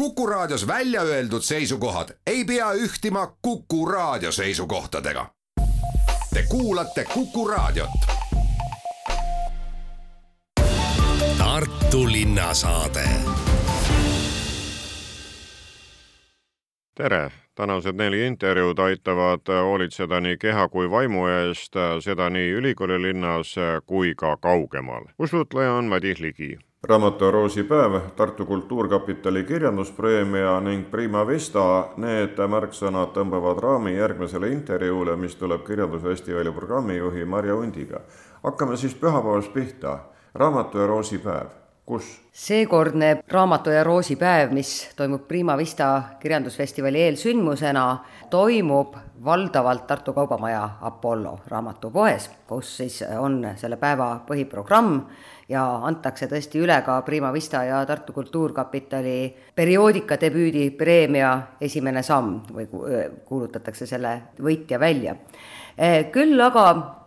Kuku Raadios välja öeldud seisukohad ei pea ühtima Kuku Raadio seisukohtadega. Te kuulate Kuku Raadiot. Tartu linnasaade. tere, tänased neli intervjuud aitavad hoolitseda nii keha kui vaimu eest, seda nii ülikooli linnas kui ka kaugemal. usutleja on Madis Ligi raamatu Roosi päev, Tartu Kultuurkapitali kirjanduspreemia ning Prima Vista, need märksõnad tõmbavad raami järgmisele intervjuule, mis tuleb Kirjandusfestivali programmijuhi Marja Undiga. hakkame siis pühapäevast pihta, raamatu ja Roosi päev kus? seekordne Raamatu ja Roosi päev, mis toimub Prima Vista kirjandusfestivali eelsündmusena, toimub valdavalt Tartu Kaubamaja Apollo raamatupoes, kus siis on selle päeva põhiprogramm ja antakse tõesti üle ka Prima Vista ja Tartu Kultuurkapitali perioodika debüüdi preemia esimene samm või kuulutatakse selle võitja välja küll aga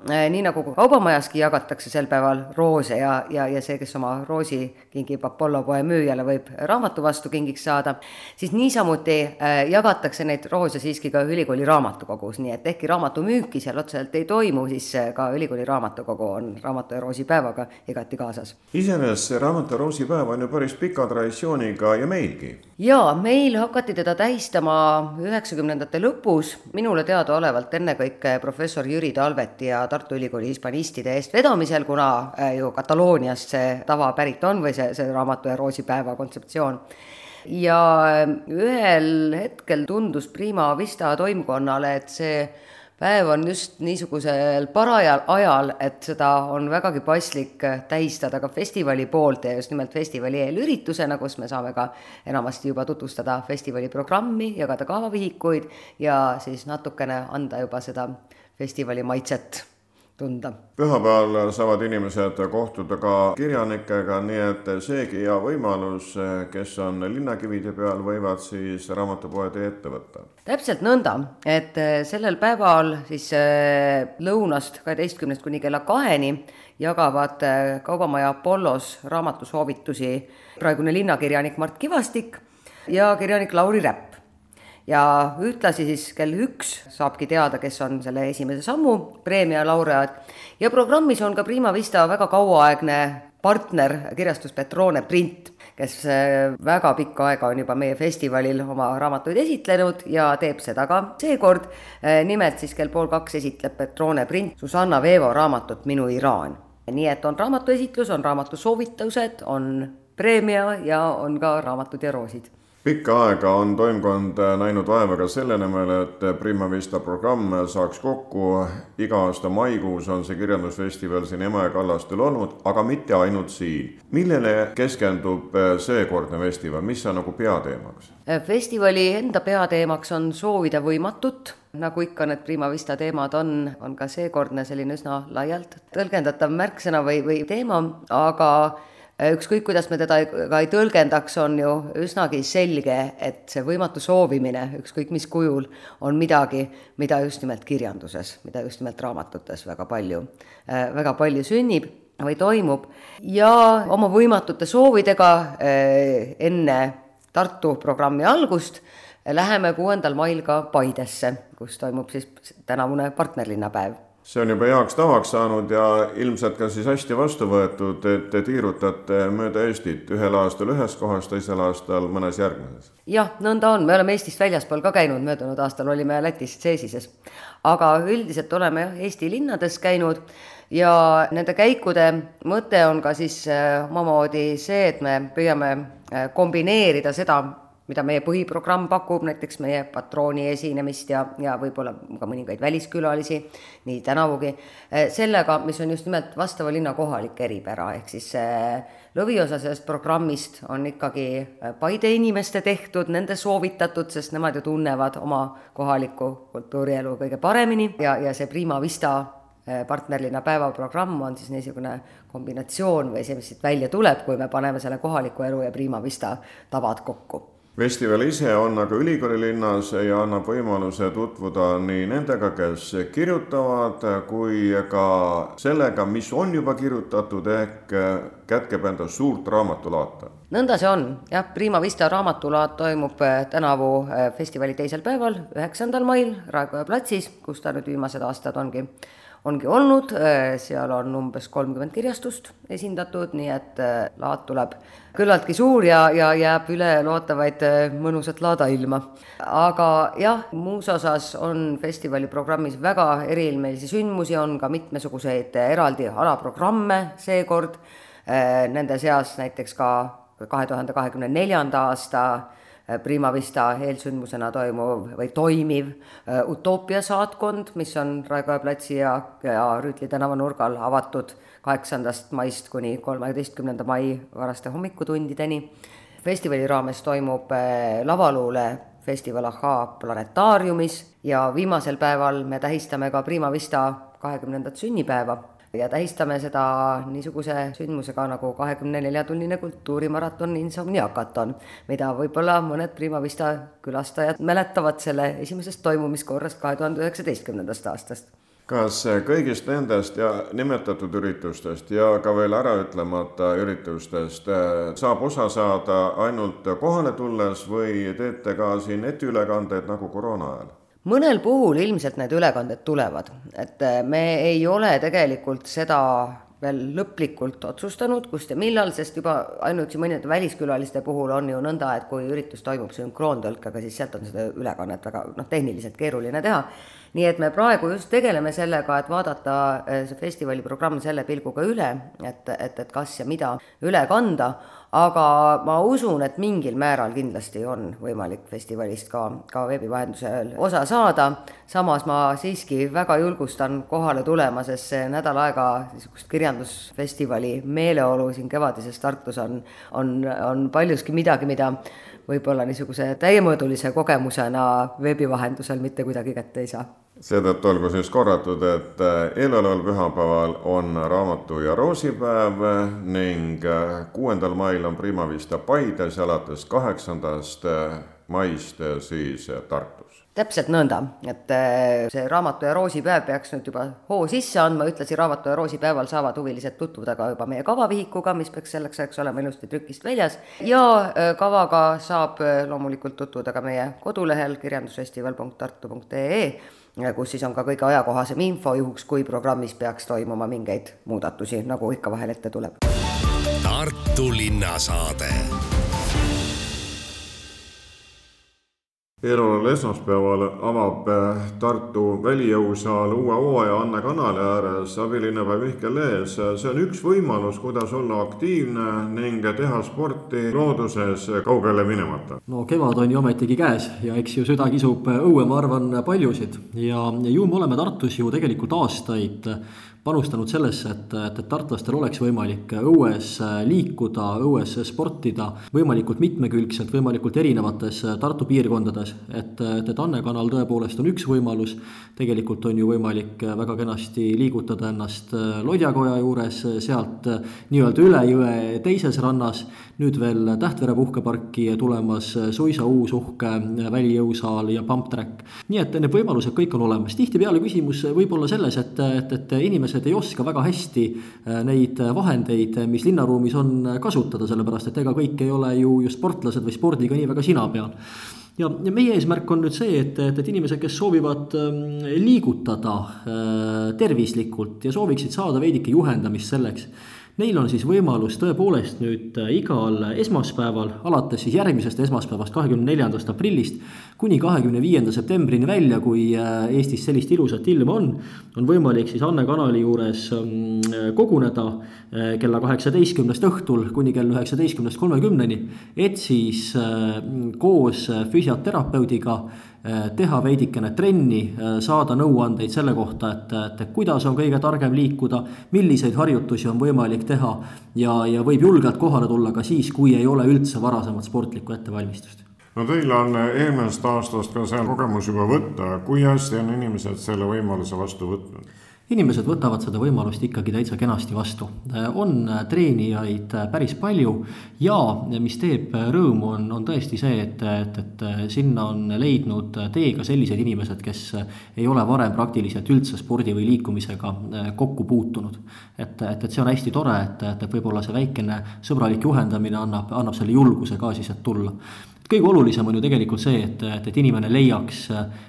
eh, nii nagu kaubamajaski jagatakse sel päeval roose ja, ja, ja see, kes oma roosi kingib Apollo poe müüjale, võib raamatu vastu kingiks saada, siis niisamuti eh, jagatakse neid roose siiski ka ülikooli raamatukogus, nii et ehkki raamatu müüki seal otseselt ei toimu, siis ka ülikooli raamatukogu on raamatu ja roosi päevaga igati kaasas. iseenesest see raamatu ja roosi päev on ju päris pika traditsiooniga ja meilgi. jaa, meil hakati teda tähistama üheksakümnendate lõpus, minule teadaolevalt ennekõike professor Jüri Talveti ja Tartu Ülikooli hispanistide eestvedamisel, kuna äh, ju Katalooniast see tava pärit on või see, see raamatu ja roosipäeva kontseptsioon. Ja äh, ühel hetkel tundus Prima Vista toimkonnale, et see päev on just niisugusel parajal ajal, et seda on vägagi paslik tähistada ka festivali poolt ja just nimelt festivali eelüritusena, kus me saame ka enamasti juba tutvustada festivali programmi, jagada kavavihikuid ja siis natukene anda juba seda festivali maitset tunda. pühapäeval saavad inimesed kohtuda ka kirjanikega, nii et seegi hea võimalus, kes on linnakivide peal, võivad siis raamatupoe tee ette võtta. täpselt nõnda, et sellel päeval siis äh, lõunast kaheteistkümnest kuni kella kaheni jagavad äh, Kaubamaja Apollos raamatusoovitusi praegune linnakirjanik Mart Kivastik ja kirjanik Lauri Räpp ja ühtlasi siis kell üks saabki teada, kes on selle esimese sammu preemia laureaat ja programmis on ka Prima Vista väga kauaaegne partner, kirjastus Petrone Print, kes äh, väga pikka aega on juba meie festivalil oma raamatuid esitlenud ja teeb seda ka seekord. Äh, nimelt siis kell pool kaks esitleb Petrone Print Susanna Veevo raamatut Minu Iraan. nii et on raamatuesitlus, on raamatusoovitused, on preemia ja on ka raamatud ja roosid pikka aega on toimkond näinud vaeva ka selle nimel, et Prima Vista programm saaks kokku. iga aasta maikuus on see kirjandusfestival siin Emajõe kallastel olnud, aga mitte ainult siin. millele keskendub seekordne festival, mis on nagu peateemaks? festivali enda peateemaks on soovida võimatut nagu ikka need Prima Vista teemad on, on ka seekordne selline üsna laialt tõlgendatav märksõna või, või teema, aga Äh, ükskõik, kuidas me teda ka ei tõlgendaks, on ju üsnagi selge, et see võimatu soovimine, ükskõik mis kujul, on midagi, mida just nimelt kirjanduses, mida just nimelt raamatutes väga palju, äh, väga palju sünnib või toimub. Ja oma võimatute soovidega äh, enne Tartu programmi algust läheme kuuendal mail ka Paidesse, kus toimub siis tänavune partnerlinnapäev see on juba heaks tavaks saanud ja ilmselt ka siis hästi vastu võetud, et te tiirutate mööda Eestit ühel aastal ühes kohas, teisel aastal mõnes järgmises. jah, nõnda on, me oleme Eestist väljaspool ka käinud, möödunud aastal olime Lätis Ceesises. aga üldiselt oleme jah, Eesti linnades käinud ja nende käikude mõte on ka siis äh, omamoodi see, et me püüame äh, kombineerida seda, mida meie põhiprogramm pakub, näiteks meie patrooni esinemist ja, ja võib-olla ka mõningaid väliskülalisi, nii tänavugi, eh, sellega, mis on just nimelt vastava linna kohalik eripära, ehk siis eh, lõviosa sellest programmist on ikkagi eh, Paide inimeste tehtud, nende soovitatud, sest nemad ju tunnevad oma kohalikku kultuurielu kõige paremini. Ja, ja see Prima Vista partnerlinna päevaprogramm on siis niisugune kombinatsioon või see, mis siit välja tuleb, kui me paneme selle kohaliku elu ja Prima Vista tavad kokku festival ise on aga ülikooli linnas ja annab võimaluse tutvuda nii nendega, kes kirjutavad, kui ka sellega, mis on juba kirjutatud, ehk kätkeb endas suurt raamatulaata. nõnda see on, jah, Prima Vista raamatulaat toimub eh, tänavu eh, festivali teisel päeval, üheksandal mail Raekoja platsis, kus ta nüüd viimased aastad ongi ongi olnud, äh, seal on umbes kolmkümmend kirjastust esindatud, nii et äh, laat tuleb küllaltki suur ja, ja jääb üle loodavaid äh, mõnusat laadailma. aga jah, muus osas on festivali programmis väga eriilmelisi sündmusi, on ka mitmesuguseid eraldi alaprogramme seekord, nende seas näiteks ka kahe tuhande kahekümne neljanda aasta Prima Vista eelsündmusena toimuv või toimiv äh, Utoopia saatkond, mis on Raekoja platsi ja, ja Rüütli tänava nurgal avatud kaheksandast maist kuni kolmeteistkümnenda mai varaste hommikutundideni. festivali raames toimub äh, lavaluule festival Ahhaa planetaariumis ja viimasel päeval me tähistame ka Prima Vista kahekümnendat sünnipäeva ja tähistame seda niisuguse sündmusega nagu kahekümne neljatunnine kultuurimaraton Insomniakaton, mida võib-olla mõned Prima Vista külastajad mäletavad selle esimesest toimumiskorrast kahe tuhande üheksateistkümnendast aastast kas kõigist nendest ja nimetatud üritustest ja ka veel äraütlemata üritustest eh, saab osa saada ainult kohale tulles või teete ka siin etiülekandeid nagu koroona ajal? Mõnel puhul ilmselt need ülekanded tulevad, et äh, me ei ole tegelikult seda veel lõplikult otsustanud, kust ja millal, sest juba ainuüksi mõnede väliskülaliste puhul on ju nõnda, et kui üritus toimub sünkroontõlkega, siis sealt on seda ülekannet väga noh, tehniliselt keeruline teha. nii et me praegu just tegeleme sellega, et vaadata äh, see festivali programm selle pilguga üle, et, et, et kas ja mida üle kanda aga ma usun, et mingil määral kindlasti on võimalik festivalist ka, ka veebi vahendusel osa saada, samas ma siiski väga julgustan kohale tulema, sest see nädal aega niisugust kirjandusfestivali meeleolu siin kevadises Tartus on, on, on paljuski midagi, mida võib-olla niisuguse täiemõõdulise kogemusena veebi vahendusel mitte kuidagi kätte ei saa seetõttu olgu siis korratud, et äh, eeloleval pühapäeval on raamatu ja roosipäev ning äh, kuuendal mail on Prima Vista Paides ja alates kaheksandast äh, maist siis Tartus. täpselt nõnda, et see raamatu ja roosipäev peaks nüüd juba hoo sisse andma, ühtlasi raamatu ja roosipäeval saavad huvilised tutvuda ka juba meie kavavihikuga, mis peaks selleks ajaks olema ilusti trükist väljas. Ja kavaga saab loomulikult tutvuda ka meie kodulehel kirjandusfestival.tartu.ee kus siis on ka kõige ajakohasem info juhuks, kui programmis peaks toimuma mingeid muudatusi, nagu ikka vahel ette tuleb. Tartu linnasaade eeloleval esmaspäeval avab eh, Tartu välijõusaal uue hooaja Anne kanali ääres abilinnapea Mihkel Lees. see on üks võimalus, kuidas olla aktiivne ning teha sporti looduses kaugele minemata. no kevad on ju ometigi käes ja eks ju süda kisub õue, ma arvan, paljusid ja, ju me oleme Tartus ju tegelikult aastaid panustanud sellesse, et, et, et tartlastel oleks võimalik õues liikuda, õues sportida võimalikult mitmekülgselt, võimalikult erinevates Tartu piirkondades. Et, et, et Anne kanal tõepoolest on üks võimalus, tegelikult on ju võimalik väga kenasti liigutada ennast Lodjakoja juures, sealt nii-öelda üle jõe teises rannas, nüüd veel Tähtvere puhkeparki tulemas suisa uus uhke välijõusaal ja pump track. nii et need võimalused kõik on olemas, tihtipeale küsimus võib olla selles, et, et, et inimesed ei oska väga hästi neid vahendeid, mis linnaruumis on, kasutada, sellepärast et ega kõik ei ole ju, ju sportlased või spordiga nii väga sina peal ja, ja meie eesmärk on nüüd see, et, et, et inimesed, kes soovivad ähm, liigutada äh, tervislikult ja sooviksid saada veidike juhendamist selleks Neil on siis võimalus tõepoolest nüüd äh, igal esmaspäeval, alates siis järgmisest esmaspäevast, kahekümne neljandast aprillist kuni kahekümne viienda septembrini välja, kui äh, Eestis sellist ilusat ilma on, on võimalik siis Anne kanali juures ähm, koguneda äh, kella kaheksateistkümnest õhtul kuni kella üheksateistkümnest kolmekümneni, et siis koos füsioterapeudiga teha veidikene trenni, äh, saada nõuandeid selle kohta, et, et kuidas on kõige targem liikuda, milliseid harjutusi on võimalik teha ja, ja võib julgelt kohale tulla ka siis, kui ei ole üldse varasemat sportlikku ettevalmistust no teil on eelmisest aastast ka seal kogemus juba võtta, kui hästi on inimesed selle võimaluse vastu võtnud? Inimesed võtavad seda võimalust ikkagi täitsa kenasti vastu. on treenijaid päris palju ja mis teeb rõõmu, on, on tõesti see, et, et, et sinna on leidnud tee ka sellised inimesed, kes ei ole varem praktiliselt üldse spordi või liikumisega kokku puutunud. et, et, et see on hästi tore, et, et, et võib-olla see väikene sõbralik juhendamine annab, annab selle julguse ka siis, et tulla kõige olulisem on ju tegelikult see, et, et, et inimene leiaks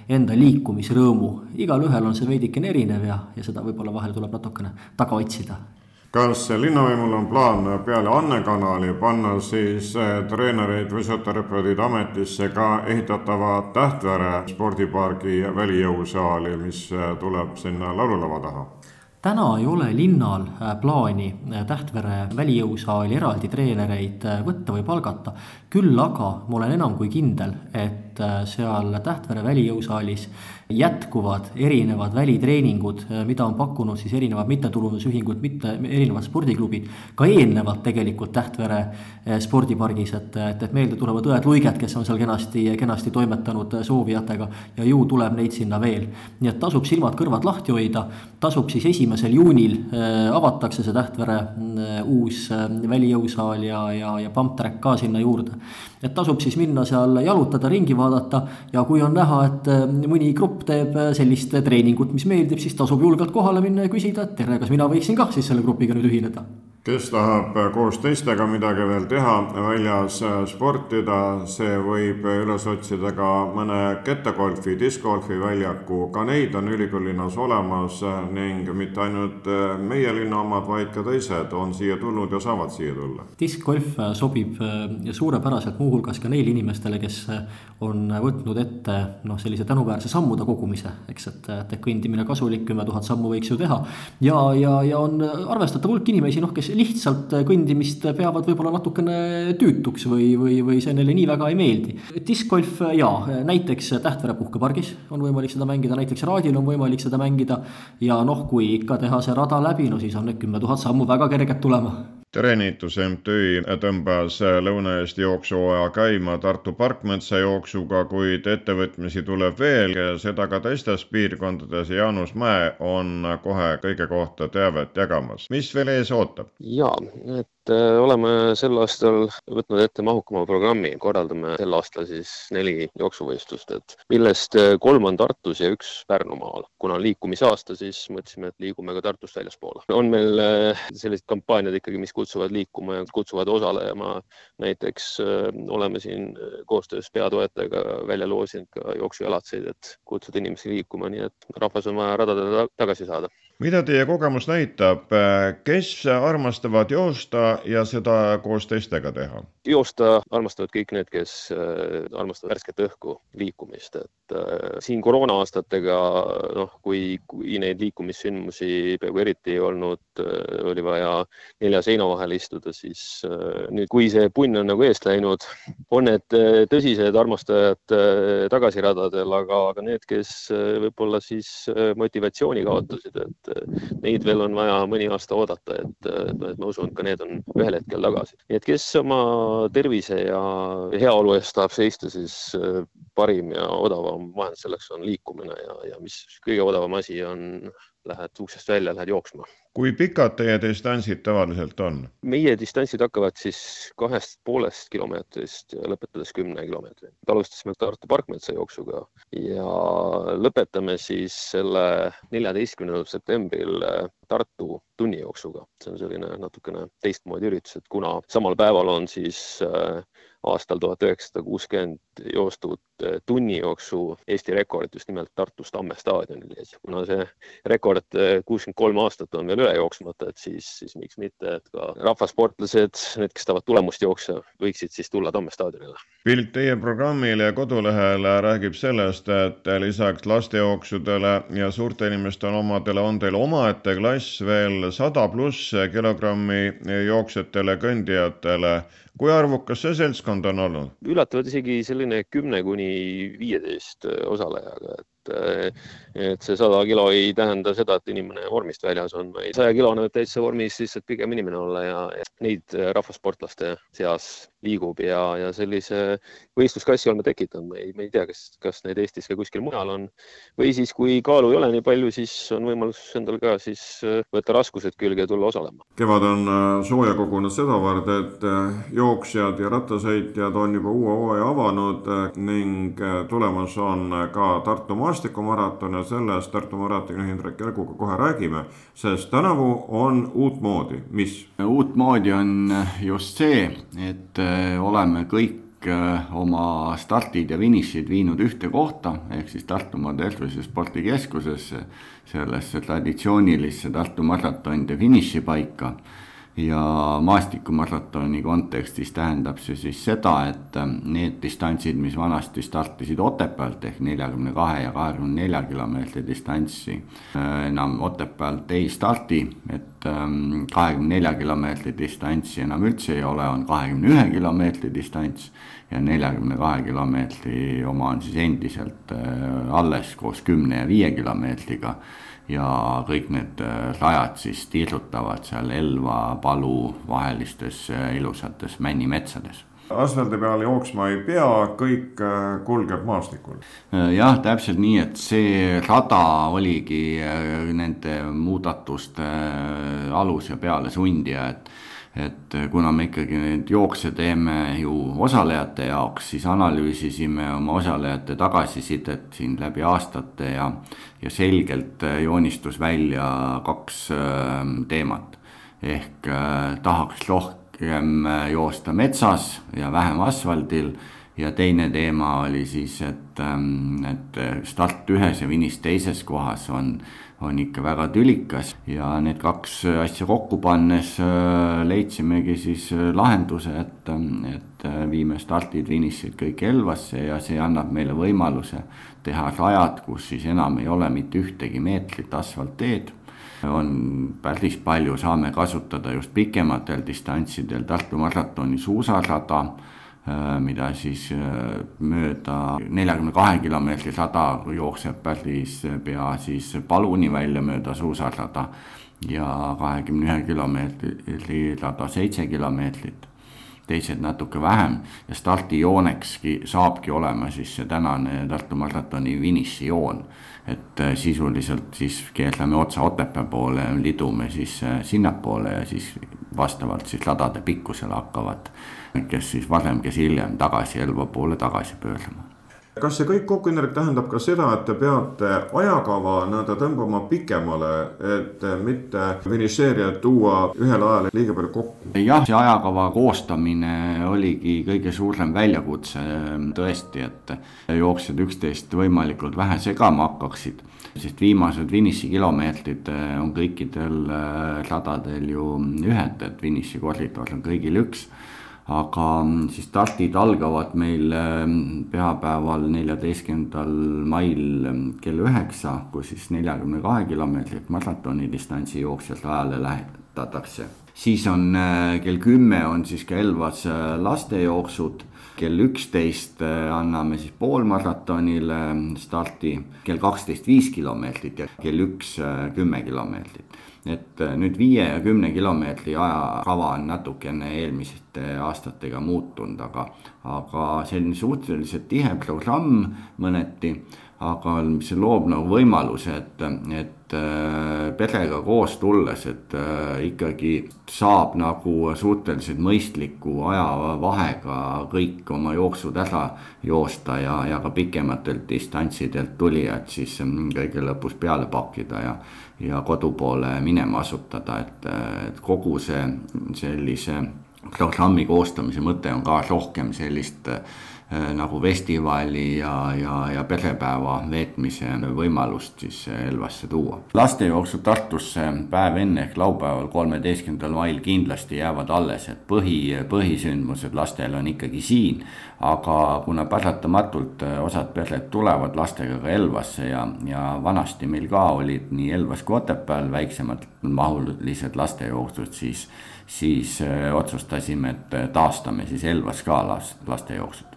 enda liikumisrõõmu. igalühel on see veidikene erinev ja, ja seda võib-olla vahel tuleb natukene taga otsida. kas linnavõimul on plaan peale Anne kanali panna siis eh, treenereid, füsioterapeudid ametisse ka ehitatava Tähtvere spordipargi välijõusaali, mis eh, tuleb sinna laululava taha? Täna ei ole linnal äh, plaani äh, Tähtvere välijõusaali eraldi treenereid äh, võtta või palgata. küll aga ma olen enam kui kindel, et seal Tähtvere välijõusaalis jätkuvad erinevad välitreeningud, mida on pakkunud siis erinevad mittetulundusühingud, mitte erinevad spordiklubid. ka eelnevalt tegelikult Tähtvere spordipargis, et, et, et meelde tulevad õed Luiget, kes on seal kenasti, kenasti toimetanud soovijatega ja ju tuleb neid sinna veel. nii et tasub silmad-kõrvad lahti hoida, tasub siis esimesel juunil äh, avatakse see Tähtvere äh, uus äh, välijõusaal ja, ja, ja pump track ka sinna juurde. et tasub siis minna seal jalutada, ringi vaadata ja kui on näha, et mõni grupp teeb sellist treeningut, mis meeldib, siis tasub julgelt kohale minna ja küsida, et tere, kas mina võiksin kah siis selle grupiga nüüd ühineda kes tahab koos teistega midagi veel teha, väljas sportida, see võib üles otsida ka mõne kettagolfi, diskgolfi väljaku, ka neid on ülikoolilinnas olemas ning mitte ainult meie linna omad, vaid ka teised on siia tulnud ja saavad siia tulla. diskgolf sobib suurepäraselt muuhulgas ka neile inimestele, kes on võtnud ette noh, sellise tänuväärse sammude kogumise, eks, et, et kõndimine kasulik, kümme tuhat sammu võiks ju teha. ja, ja, ja on arvestatav hulk inimesi, noh, kes lihtsalt kõndimist peavad võib-olla natukene tüütuks või, või, või see neile nii väga ei meeldi. diskgolf jaa, näiteks Tähtvere puhkepargis on võimalik seda mängida, näiteks Raadil on võimalik seda mängida. ja noh, kui ikka teha see rada läbi, no siis on need kümme tuhat sammu väga kerged tulema Tereenitus MTÜ tõmbas Lõuna-Eesti jooksuhooaja käima Tartu Parkmetsa jooksuga, kuid ettevõtmisi tuleb veel, seda ka teistes piirkondades. Jaanus Mäe on kohe kõige kohta teavet jagamas. mis veel ees ootab? jaa, et äh, oleme sel aastal võtnud ette mahukama programmi, korraldame sel aastal siis neli jooksuvõistlust, et millest äh, kolm on Tartus ja üks Pärnumaal. kuna on liikumisaasta, siis mõtlesime, et liigume ka Tartust väljaspoole. on meil äh, sellised kampaaniad ikkagi, mis kutsuvad liikuma ja kutsuvad osalema. näiteks oleme siin koostöös peatoetajaga välja loosinud ka jooksujalatseid, et kutsuda inimesi liikuma, nii et rahvas on vaja radadele tagasi saada mida teie kogemus näitab, kes armastavad joosta ja seda koos teistega teha? joosta armastavad kõik need, kes äh, armastavad värsket õhku, liikumist, et äh, siin koroona aastatega noh, kui, kui neid liikumissündmusi peaaegu eriti ei olnud, äh, oli vaja nelja seina vahel istuda, siis nüüd, kui see punn on nagu eest läinud, on need tõsised armastajad tagasiradadel, aga, aga need, kes võib-olla siis motivatsiooni kaotasid, et neid veel on vaja mõni aasta oodata, et, et ma usun, ka need on ühel hetkel tagasi. nii et kes oma tervise ja heaolu eest tahab seista, siis äh, parim ja odavam vahend selleks on liikumine ja, ja mis kõige odavam asi on, lähed uksest välja, lähed jooksma. kui pikad teie distantsid tavaliselt on? meie distantsid hakkavad siis kahest poolest kilomeetrist ja lõpetades kümne kilomeetri. alustasime Tartu Parkmetsa jooksuga ja lõpetame siis selle neljateistkümnendal septembril äh, Tartu tunnijooksuga. see on selline natukene teistmoodi üritus, et kuna samal päeval on siis äh, aastal tuhat üheksasada kuuskümmend joostud äh, tunnijooksu Eesti rekord just nimelt Tartus Tamme staadionil ees. kuna see rekord äh, kuuskümmend kolm aastat on veel üle jooksmata, et siis, siis miks mitte, et ka rahvasportlased, need, kes tahavad tulemust jooksa, võiksid siis tulla Tamme staadionile. pilt teie programmile ja kodulehele räägib sellest, et lisaks lastejooksudele ja suurte inimeste omadele on teil omaette klass veel sada pluss kilogrammi jooksjatele, kõndijatele kui arvukas see seltskond on olnud? üllatavalt isegi selline kümne kuni viieteist osalejaga, et et et see sada kilo ei tähenda seda, et inimene vormist väljas on, vaid saja kilone võib täitsa vormis lihtsalt pigem inimene olla ja, neid rahvasportlaste seas liigub ja, ja sellise võistlusklassi oleme tekitanud, me ei, me ei tea, kas, kas neid Eestis või kuskil mujal on. või siis, kui kaalu ei ole nii palju, siis on võimalus endal ka siis äh, võtta raskused külge ja tulla osalema. kevad on äh, sooja kogunud sedavõrd, et äh, jooksjad ja rattasõitjad on juba uue hooaja avanud ning tulemas on ka Tartu maastikumaraton ja sellest Tartu maratoni Hindrek Järguga kohe räägime, sest tänavu on uutmoodi, mis? uutmoodi on just see, et oleme kõik Äh, oma startid ja finišid viinud ühte kohta, ehk siis Tartumaa Tervise Spordikeskusesse, sellesse traditsioonilisse Tartu maratonide finišipaika ja maastikumaratoni kontekstis tähendab see siis seda, et ähm, need distantsid, mis vanasti startisid Otepäält ehk neljakümne kahe ja kahekümne nelja kilomeetri distantsi, äh, enam Otepäält ei stardi, et ähm, kahekümne nelja kilomeetri distantsi enam üldse ei ole, on kahekümne ühe kilomeetri distants ja neljakümne kahe kilomeetri oma on siis endiselt äh, alles koos kümne ja viie kilomeetriga ja kõik need äh, rajad siis tiirutavad seal Elva, Palu vahelistes äh, ilusates männimetsades asfaldi peal jooksma ei pea, kõik kulgeb maastikul. jah, täpselt nii, et see rada oligi nende muudatuste alus ja pealesundija, et et kuna me ikkagi neid jookse teeme ju osalejate jaoks, siis analüüsisime oma osalejate tagasisidet siin läbi aastate ja, ja selgelt joonistus välja kaks ähm, teemat. ehk tahaks rohkem joosta metsas ja vähem asfaldil ja teine teema oli siis, et, ähm, et start ühes ja finiš teises kohas on on ikka väga tülikas. Ja need kaks asja kokku pannes äh, leidsimegi siis äh, lahenduse, et, et äh, viime stardid, finišid kõik Elvasse ja see annab meile võimaluse teha rajad, kus siis enam ei ole mitte ühtegi meetrit asfaltteed. On päris palju, saame kasutada just pikematel distantsidel Tartu maratoni suusarada mida siis äh, mööda neljakümne kahe kilomeetri sada jookseb päris pea siis Paluni välja mööda suusarada ja kahekümne ühe kilomeetri rada seitse kilomeetrit teised natuke vähem ja stardijoonekski saabki olema siis see tänane Tartu maratoni finišijoon. et äh, sisuliselt siis keerame otsa Otepää poole, lidume siis sinnapoole ja siis vastavalt siis radade pikkusele hakkavad kes siis varem, kes hiljem tagasi Elva poole tagasi pöörduma kas see kõik kokku, Indrek, tähendab ka seda, et te peate ajakava nii-öelda tõmbama pikemale, et mitte finišeerijad tuua ühel ajal liiga palju kokku? jah, see ajakava koostamine oligi kõige suurem väljakutse tõesti, et jooksjad üksteist võimalikult vähe segama hakkaksid. sest viimased finišikilomeetrid on kõikidel radadel ju ühed, et finišikoridor on kõigil üks aga mm, siis startid algavad meil mm, pühapäeval, neljateistkümnendal mail mm, kell üheksa, kus siis neljakümne kahe kilomeetrit maratoni distantsi jooksjalt ajale lähetatakse. siis on kell kümme on siis ka Elvas lastejooksud, kell üksteist äh, anname siis poolmaratonile starti, kell kaksteist viis kilomeetrit ja kell üks kümme kilomeetrit. Et äh, nüüd viie ja kümne kilomeetri ajakava on natukene eelmiste aastatega muutunud, aga, aga selline suhteliselt tihe programm mõneti aga see loob nagu võimaluse, et, et äh, perega koos tulles, et äh, ikkagi saab nagu suhteliselt mõistliku ajavahega kõik oma jooksud ära joosta ja, ja ka pikematelt distantsidelt tulijad siis mm, kõige lõpus peale pakkida ja, ja kodu poole minema asutada, et, et kogu see sellise programmi koostamise mõte on ka rohkem sellist äh, Äh, nagu festivali ja, ja, ja perepäeva veetmise võimalust siis Elvasse tuua. lastejooksu Tartusse päev enne ehk laupäeval, kolmeteistkümnendal mail kindlasti jäävad alles, et põhi, põhisündmused lastel on ikkagi siin. aga kuna paratamatult äh, osad pered tulevad lastega ka Elvasse ja, ja vanasti meil ka olid nii Elvas kui Otepääl väiksemad mahulised lastejooksud, siis siis äh, otsustasime, et taastame siis Elvas ka lastejooksud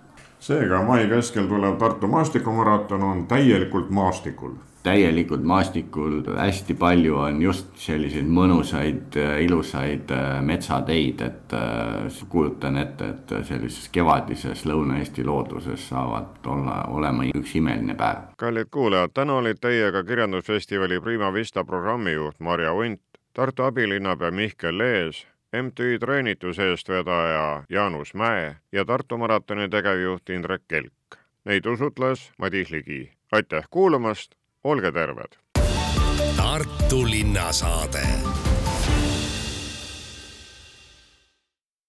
seega mai keskel tulev Tartu maastikumaraton on täielikult maastikul. Täielikult maastikul, hästi palju on just selliseid mõnusaid, ilusaid äh, metsateid, et äh, kujutan ette, et sellises kevadises Lõuna-Eesti looduses saavad olla, olema üks imeline päev. kallid kuulajad, täna olid teiega Kirjandusfestivali Prima Vista programmijuht Marja Unt, Tartu abilinnapea Mihkel Lees, MTÜ treenituse eestvedaja Jaanus Mäe ja Tartu maratoni tegevjuht Indrek Kelk. Neid usutles Madis Ligi. aitäh kuulamast olge terved. Tartu linnasaade